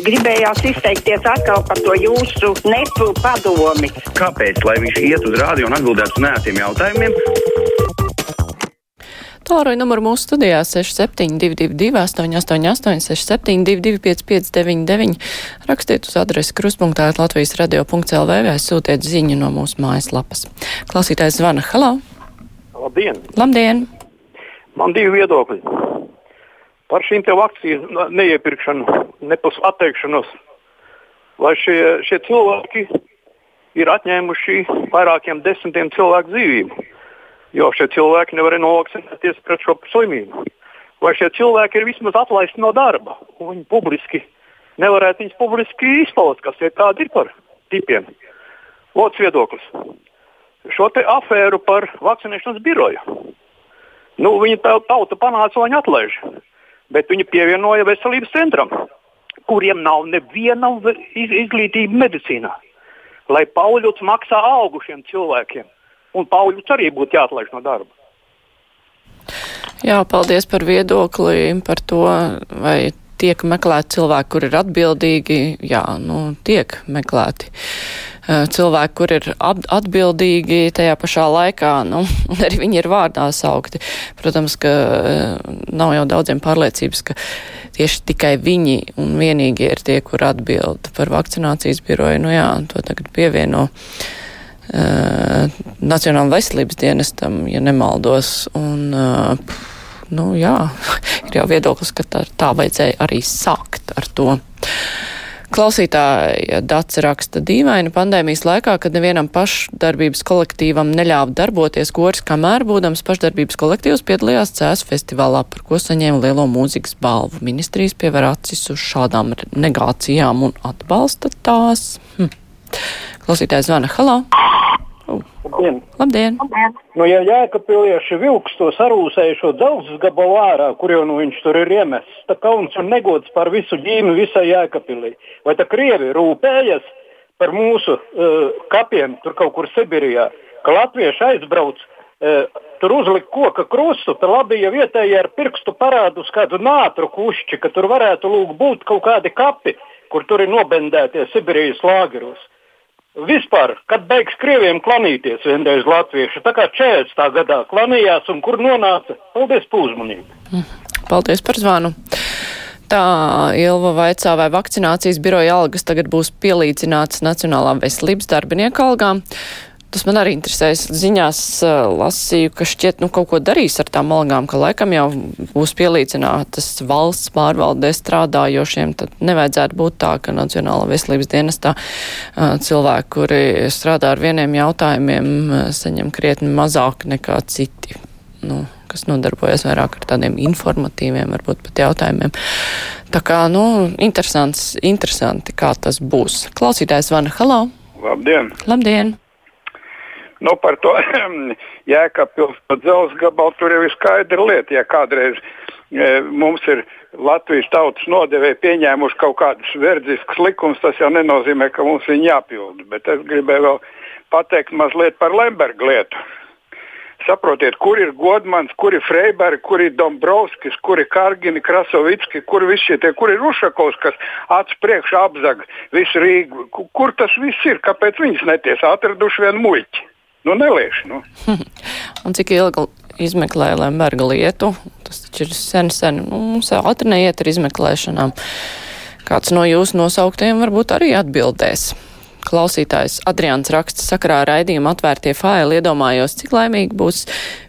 Gribējās izteikties atkal par to jūsu nepu padomi. Kāpēc? Lai viņš iet uz rādio un atbildētu uz nētiem jautājumiem. Tālruņa numuru mūsu studijā 6722, 888, 672, 559, rakstiet uz adresi kruspunktā Latvijas radio.lv vai sūtiet ziņu no mūsu mājaslapas. Klausītājs zvana. Halo! Labdien! Labdien! Man divi viedokļi par šīm vakcīnu neiepirkšanu, nepus atteikšanos. Vai šie, šie cilvēki ir atņēmuši vairākiem desmitiem cilvēku dzīvību? jo šie cilvēki nevarēja novakcinēties pret šo slimību. Vai šie cilvēki ir vismaz atlaisti no darba, un viņi publiski nevarētu viņus publiski izpaust, kas ir tādi ir par tipiem. Otrs viedoklis. Šo te afēru par vakcinēšanas biroju. Nu, viņa tauta panāca, viņi atlaiž, bet viņi pievienoja veselības centram, kuriem nav neviena izglītība medicīnā. Lai Pauļots maksā algu šiem cilvēkiem un Pauļus arī būtu jāatlaiž no darba. Jā, paldies par viedokli par to, vai tiek meklēti cilvēki, kur ir atbildīgi. Jā, nu, tiek meklēti cilvēki, kur ir atbildīgi tajā pašā laikā, nu, arī viņi ir vārdā saukti. Protams, ka nav jau daudziem pārliecības, ka tieši tikai viņi un vienīgi ir tie, kur atbild par vakcinācijas biroju. Nu jā, to tagad pievieno. Uh, uh, Nacionāla veselības dienestam, ja nemaldos. Un, uh, nu, jā, ir jau viedoklis, ka tā, tā vajadzēja arī sākt ar to. Klausītāja Dats raksta dīvaini pandēmijas laikā, kad nevienam pašdarbības kolektīvam neļāva darboties koris, kamēr būdams pašdarbības kolektīvs piedalījās CS festivālā, par ko saņēma lielo mūzikas balvu. Ministrijas pievēr acis uz šādām negācijām un atbalsta tās. Hm. Klausītājs zvana. Halo! Labdien! Labdien. Nu, ja jēkapilieši vilks to sarūsējušo dzelzs gabalu ārā, kur jau nu viņš tur ir iemests, tad kauns un negods par visu ģīmi visai jēkapilī. Vai tā Krievi rūpējas par mūsu uh, kapiem tur kaut kur Sibirijā, ka latvieši aizbrauc, uh, tur uzlikt koka krustu, tad labi, ja vietējie ar pirkstu parādu uz kādu nātru kušķi, ka tur varētu lūk būt kaut kādi kapi, kur tur ir nobendētie Sibirijas lāgeros. Vispār, kad beigs krieviem klanīties vienreiz latvieši, tā kā 40. gadā klanījās un kur nonāca? Paldies par uzmanību! Paldies par zvanu! Tā Ilva vaicā, vai vakcinācijas biroja algas tagad būs pielīdzināts Nacionālām veselības darbinieku algām. Tas man arī interesēs. Ziņās uh, lasīju, ka šķiet, nu, kaut ko darīs ar tām algām, ka laikam jau būs pielīdzinātas valsts pārvaldē strādājošiem. Tad nevajadzētu būt tā, ka Nacionāla veselības dienestā uh, cilvēki, kuri strādā ar vieniem jautājumiem, uh, saņem krietni mazāk nekā citi. Nu, kas nodarbojas vairāk ar tādiem informatīviem, varbūt pat jautājumiem. Tā kā, nu, interesants, interesanti, kā tas būs. Klausītājs Vana Halo! Labdien! Labdien! Nu, par to jēkabpils dzelzs gabalu tur jau ir skaidra lieta. Ja kādreiz e, mums ir Latvijas tautas nodevēji pieņēmuši kaut kādus verdziskus likumus, tas jau nenozīmē, ka mums viņi jāpilda. Bet es gribēju vēl pateikt mazliet par Lemberga lietu. Saprotiet, kur ir Godmans, kur ir Freiberga, kur ir Dombrovskis, kur ir Kargini, Krasovicki, kur visi šie tie, kur ir Ušakovs, kas acu priekšā apzaga visu Rīgu. Kur tas viss ir? Kāpēc viņas netiesa atraduši vienu muļķi? Nu, neliešu. Nu. Un cik ilgi izmeklēja Lemberga lietu? Tas taču ir sen, sen. Nu, mums ātri neiet ar izmeklēšanām. Kāds no jūsu nosauktiem varbūt arī atbildēs. Klausītājs Adrians raksta sakarā raidījuma atvērtie faili iedomājos, cik laimīgi būs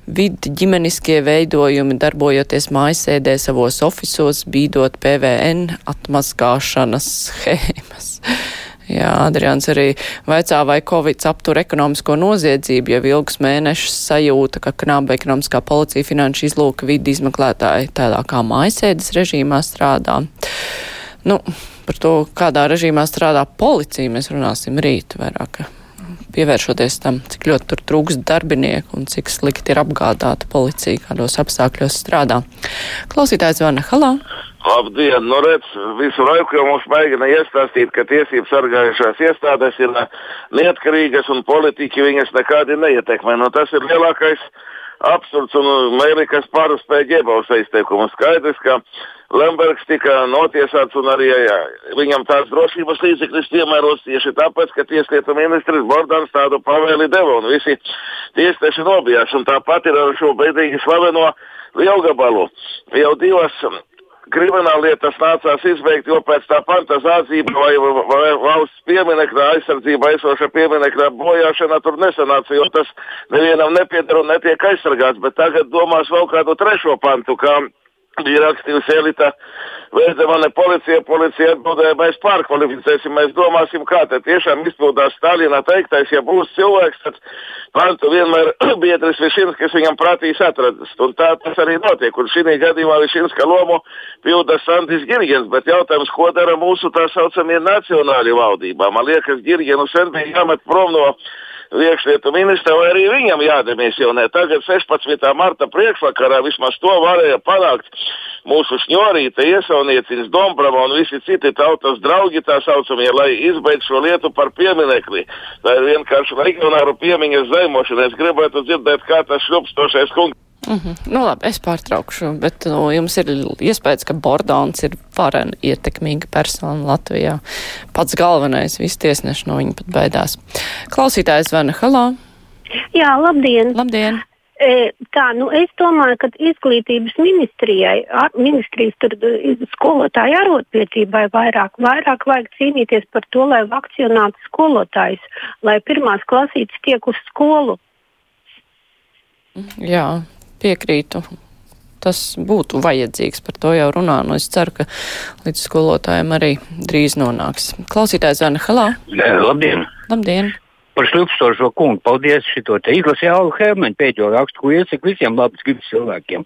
vidi ģimeniskie veidojumi, darbojoties mājasēdē savos ofisos, bīdot PVN atmaskāšanas schēmas. Jā, Adrians arī vaicā, vai Covid aptur ekonomisko noziedzību, jau ilgus mēnešus sajūta, ka knāba ekonomiskā policija finanšu izlūka vidi izmeklētāji tādā kā mājasēdes režīmā strādā. Nu, par to, kādā režīmā strādā policija, mēs runāsim rīt vairāk pievēršoties tam, cik ļoti tur trūkst darbinieku un cik slikti ir apgādāta policija, kādos apstākļos strādā. Klausītājs zvana Halā. Labdien! Nu, redz, visu laiku jau mums mēģina iestāstīt, ka tiesību sargājušās iestādes ir neatkarīgas un politiķi viņas nekādi neietekmē. Nu, tas ir lielākais absurds un Mērīkas pārspēja ģebaus izteikumu. Skaidrs, ka Lembergs tika notiesāts un arī jā, viņam tāds drošības līdzeklis piemēros tieši tāpēc, ka tieslietu ministrs Bordans tādu pavēli deva un visi tiesneši nobijās. Un tāpat ir ar šo beidīgi slaveno lielgabalu. Jau divas krimināllietas nācās izbeigt, jo pēc tā fantazācija vai, vai valsts pieminekļa aizsardzība aizsoša pieminekļa bojāšana tur nesanāca, jo tas nevienam nepiedara un netiek aizsargāts. Bet tagad domās vēl kādu trešo pantu, kā bija rakstījusi Elita Veidemane policija, policija atbildēja, mēs pārkvalificēsim, mēs domāsim, kā te tiešām izpildās Stalina teiktais, ja būs cilvēks, tad pantu vienmēr biedrs Višinskis viņam prātīs atradist. Un tā tas arī notiek, un šī gadījumā Višinska lomu pilda Sandis Girgens, bet jautājums, ko dara mūsu tā saucamie nacionāļu valdībā? Man liekas, Girgenu sen bija jāmet prom no iekšlietu ministra, vai arī viņam jādemisionē. Tagad 16. marta priekšvakarā vismaz to varēja panākt mūsu šņorīte, iesaunieciņas Dombrava un visi citi tautas draugi tā saucamie, lai izbeigtu šo lietu par pieminekli. Tā ir vienkārši regionāru piemiņas zaimošana. Es gribētu dzirdēt, kā tas šļupstošais kungs. Mm -hmm. Nu, labi, es pārtraukšu, bet nu, jums ir iespējas, ka Bordāns ir varena ietekmīga persona Latvijā. Pats galvenais, visi tiesneši no viņa pat baidās. Klausītājs Vena Halā. Jā, labdien! Labdien! E, tā, nu es domāju, ka izglītības ministrijai, ministrijas tur skolotāju arotbiedrībai vairāk, vairāk vajag cīnīties par to, lai vakcinētu skolotājus, lai pirmās klasītes tiek uz skolu. Jā, piekrītu. Tas būtu vajadzīgs, par to jau runā. Nu, es ceru, ka līdz skolotājiem arī drīz nonāks. Klausītājs Zana Halā. Labdien! Labdien! Par šļupstošo kungu. Paldies šito te izlasīju Alu Hermanu pēdējo rakstu, ko iesaku visiem labas gribas cilvēkiem,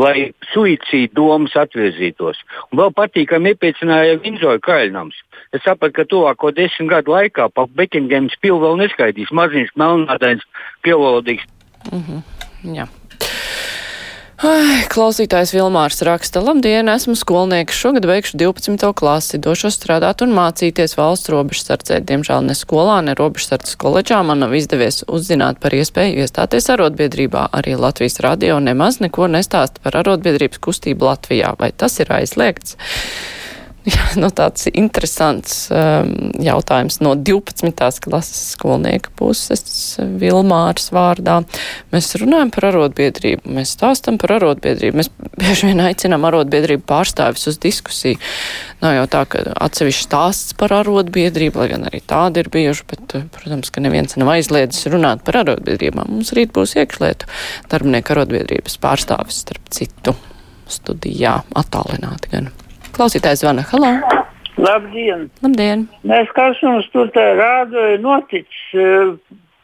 lai suicīdu domas atvirzītos. Un vēl patīkami iepriecināja Vinzoja Kaļnams. Es sapratu, ka tuvāko desmit gadu laikā pa Bekingēmas pilu vēl neskaidīs maziņš melnādains pievalodīgs. Mm -hmm. Jā. Ai, klausītājs Vilmārs raksta, labdien, esmu skolnieks, šogad beigšu 12. klasi, došos strādāt un mācīties valsts robežsardzē. Diemžēl ne skolā, ne robežsardzes koledžā man nav izdevies uzzināt par iespēju iestāties arotbiedrībā. Arī Latvijas radio nemaz neko nestāsta par arotbiedrības kustību Latvijā. Vai tas ir aizliegts? Jā, nu, tāds interesants um, jautājums no 12. klases skolnieka puses Vilmāras vārdā. Mēs runājam par arotbiedrību, mēs stāstam par arotbiedrību, mēs bieži vien aicinām arotbiedrību pārstāvis uz diskusiju. Nav jau tā, ka atsevišķi stāsts par arotbiedrību, lai gan arī tādi ir bijuši, bet, protams, ka neviens nav aizliedzis runāt par arotbiedrībām. Mums rīt būs iekšlietu darbinieku arotbiedrības pārstāvis, starp citu, studijā attālināti gan. Klausītājs zvana. Halo! Labdien! Labdien! Mēs kas mums tur tā rādoja noticis, eh,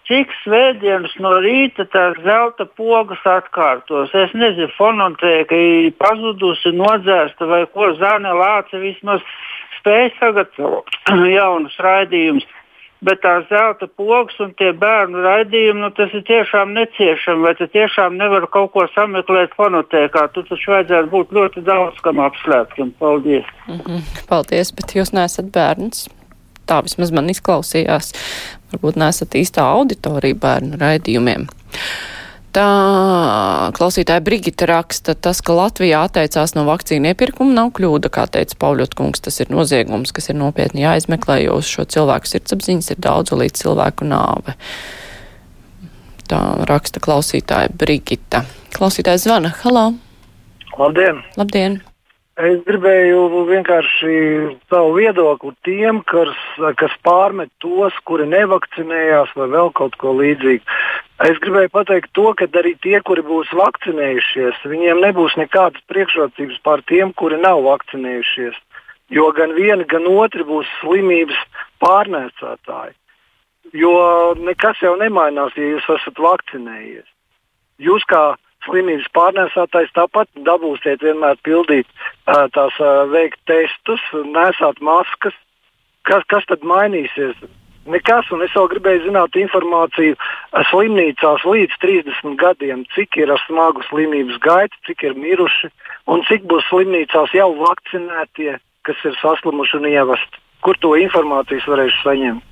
cik svētdienas no rīta tās zelta pogas atkārtos. Es nezinu, fonotēka ir pazudusi, nodzēsta vai ko Zana Lāca vismaz spēja sagatavot jaunus raidījumus bet tās zelta pogas un tie bērnu raidījumi, nu, tas ir tiešām neciešami. Vai tu tiešām nevari kaut ko sameklēt fonotēkā? Tu taču vajadzētu būt ļoti daudz kam apslēptam. Paldies! Mm -hmm. Paldies, bet jūs neesat bērns. Tā vismaz man izklausījās. Varbūt neesat īstā auditorija bērnu raidījumiem. Tā klausītāja Brigita raksta, tas, ka Latvijā atteicās no vakcīnu iepirkuma, nav kļūda, kā teica Pauļotkungs. Tas ir noziegums, kas ir nopietni jāizmeklē, jo uz šo cilvēku sirdsapziņas ir daudz līdz cilvēku nāve. Tā raksta klausītāja Brigita. Klausītājs zvana. Halo! Labdien! Labdien! Es gribēju vienkārši savu viedokli tiem, kas, kas pārmet tos, kuri nevakcinējās vai vēl kaut ko līdzīgu. Es gribēju pateikt to, ka arī tie, kuri būs vakcinējušies, viņiem nebūs nekādas priekšrocības pār tiem, kuri nav vakcinējušies. Jo gan vieni, gan otri būs slimības pārnēsātāji. Jo nekas jau nemainās, ja jūs esat vakcinējies. Jūs kā slimības pārnēsātājs tāpat dabūsiet vienmēr pildīt tās veikt testus, nesāt maskas. Kas, kas tad mainīsies? Nekas, un es vēl gribēju zināt informāciju slimnīcās līdz 30 gadiem, cik ir ar smagu slimības gaitu, cik ir miruši un cik būs slimnīcās jau vakcinētie, kas ir saslimuši un ievesti. Kur to informācijas varēšu saņemt?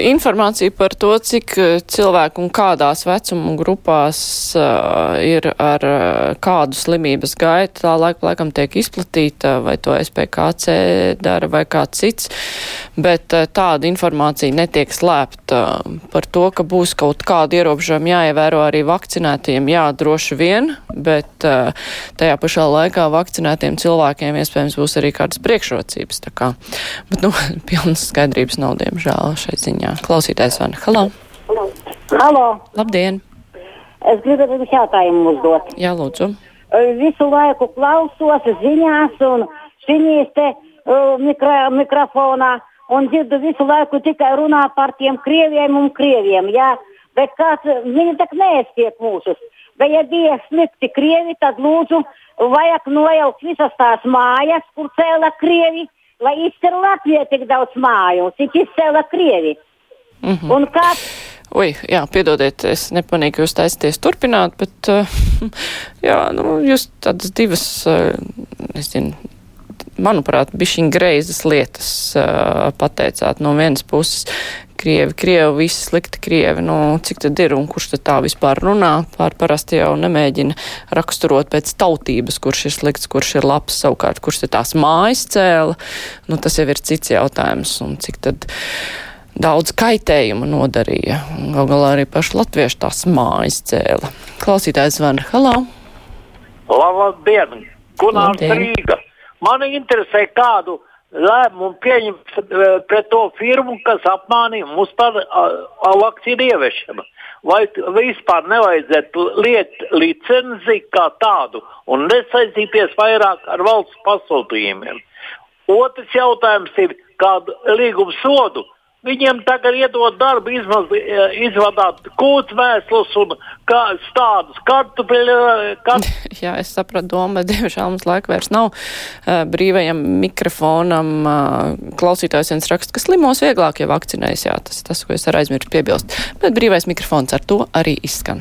Informācija par to, cik eh, cilvēku un kādās vecuma grupās uh, ir ar uh, kādu slimības gaitu, tā laika laikam tiek izplatīta, vai to SPKC dara vai kāds cits, bet uh, tāda informācija netiek slēpta par to, ka būs kaut kādi ierobežojumi jāievēro arī vakcinētiem, jā, droši vien, bet uh, tajā pašā laikā vakcinētiem cilvēkiem iespējams būs arī kādas priekšrocības. Tā kā, bet, nu, pilnas skaidrības nav, diemžēl, šeit ziņā ziņā. Klausītājs Vana. Halo! Halo! Labdien! Es gribu jums jautājumu uzdot. Jā, lūdzu. Visu laiku klausos ziņās un šīs te uh, mikro, mikrofonā un dzirdu visu laiku tikai runā par tiem krieviem un krieviem. Jā? Bet kāds, viņi tak neestiek mūsus. Bet ja bija slikti krievi, tad lūdzu vajag nojaukt visas tās mājas, kur cēla krievi, lai izcer Latvijai tik daudz māju, cik izcēla krievi. Mm -hmm. Un kā? Ui, jā, piedodiet, es nepanīju, ka jūs taisties turpināt, bet, uh, jā, nu, jūs tādas divas, uh, es zinu, manuprāt, bišķiņ greizas lietas uh, pateicāt. No vienas puses, Krievi, Krievi, visi slikti Krievi, nu, cik tad ir un kurš tad tā vispār runā? Pār parasti jau nemēģina raksturot pēc tautības, kurš ir slikts, kurš ir labs, savukārt, kurš tad tās mājas cēla. Nu, tas jau ir cits jautājums, un cik tad daudz kaitējuma nodarīja. Gal galā arī paši latvieši tās mājas cēla. Klausītājs van, halā! Labdien! Gunārs Rīga! Mani interesē kādu lēmumu pieņemt pret to firmu, kas apmānīja mūs par vakcīnu ieviešanu. Vai vispār nevajadzētu liet licenzi kā tādu un nesaistīties vairāk ar valsts pasūtījumiem? Otrs jautājums ir, kādu līgumu sodu Viņiem tagad iedod darbu, izmaz, izvadāt kūts vēstules un kā, stādus kartupeļu. Kart... Jā, es sapratu domu, bet diemžēl mums laika vairs nav uh, brīvajam mikrofonam. Uh, klausītājs viens raksta, ka slimos vieglāk, ja vakcinējas. Jā, tas tas, ko es ar aizmirstu piebilst. Bet brīvais mikrofons ar to arī izskan.